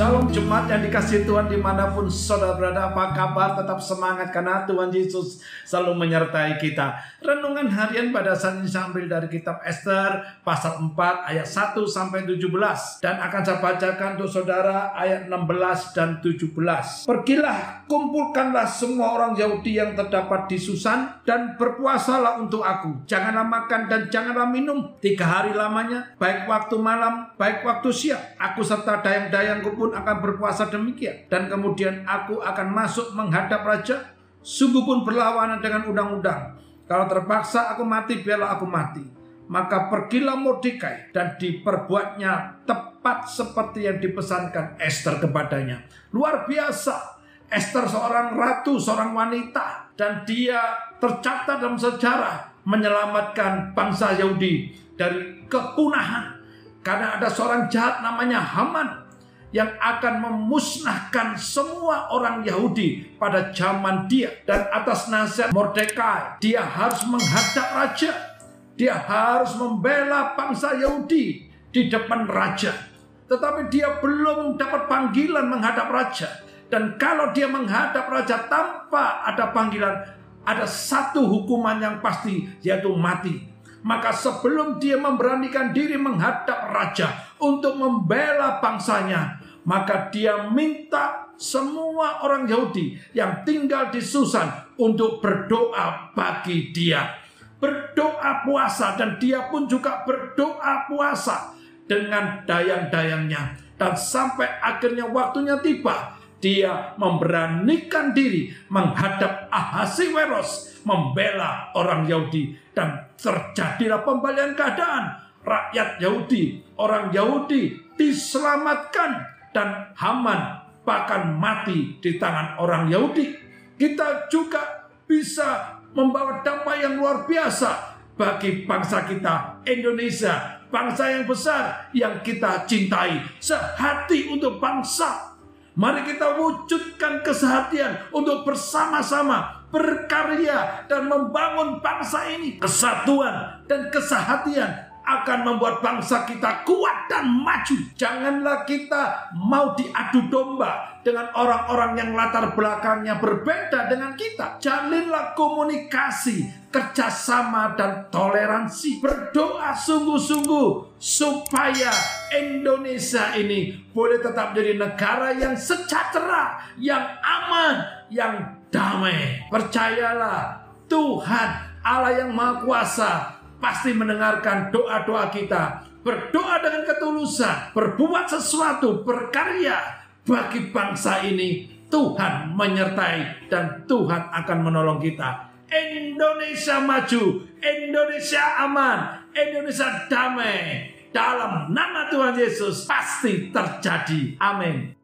chao. Yang dikasih Tuhan di mana pun saudara berada apa kabar? Tetap semangat karena Tuhan Yesus selalu menyertai kita. Renungan harian pada saat ini saya ambil dari kitab Esther pasal 4 ayat 1 sampai 17 dan akan saya bacakan untuk saudara ayat 16 dan 17 pergilah kumpulkanlah semua orang Yahudi yang terdapat di Susan dan berpuasalah untuk aku. Janganlah makan dan janganlah minum. Tiga hari lamanya baik waktu malam baik waktu siang aku serta dayang-dayangku pun akan berpuasa demikian. Dan kemudian aku akan masuk menghadap raja. Sungguh pun berlawanan dengan undang-undang. Kalau terpaksa aku mati, biarlah aku mati. Maka pergilah Mordekai dan diperbuatnya tepat seperti yang dipesankan Esther kepadanya. Luar biasa. Esther seorang ratu, seorang wanita. Dan dia tercatat dalam sejarah menyelamatkan bangsa Yahudi dari kepunahan. Karena ada seorang jahat namanya Haman yang akan memusnahkan semua orang Yahudi pada zaman dia. Dan atas nasihat Mordekai dia harus menghadap raja. Dia harus membela bangsa Yahudi di depan raja. Tetapi dia belum dapat panggilan menghadap raja. Dan kalau dia menghadap raja tanpa ada panggilan ada satu hukuman yang pasti yaitu mati. Maka sebelum dia memberanikan diri menghadap raja untuk membela bangsanya maka dia minta semua orang Yahudi yang tinggal di Susan untuk berdoa bagi dia. Berdoa puasa dan dia pun juga berdoa puasa dengan dayang-dayangnya. Dan sampai akhirnya waktunya tiba, dia memberanikan diri menghadap Ahasiweros membela orang Yahudi dan terjadilah pembalian keadaan rakyat Yahudi orang Yahudi diselamatkan dan Haman bahkan mati di tangan orang Yahudi. Kita juga bisa membawa dampak yang luar biasa bagi bangsa kita Indonesia, bangsa yang besar yang kita cintai, sehati untuk bangsa. Mari kita wujudkan kesehatian untuk bersama-sama berkarya dan membangun bangsa ini. Kesatuan dan kesehatian akan membuat bangsa kita kuat dan maju. Janganlah kita mau diadu domba dengan orang-orang yang latar belakangnya berbeda dengan kita. Jalinlah komunikasi, kerjasama, dan toleransi. Berdoa sungguh-sungguh supaya Indonesia ini boleh tetap jadi negara yang sejahtera, yang aman, yang damai. Percayalah Tuhan Allah yang Maha Kuasa pasti mendengarkan doa-doa kita. Berdoa dengan ketulusan, berbuat sesuatu, berkarya bagi bangsa ini. Tuhan menyertai dan Tuhan akan menolong kita. Indonesia maju, Indonesia aman, Indonesia damai. Dalam nama Tuhan Yesus pasti terjadi. Amin.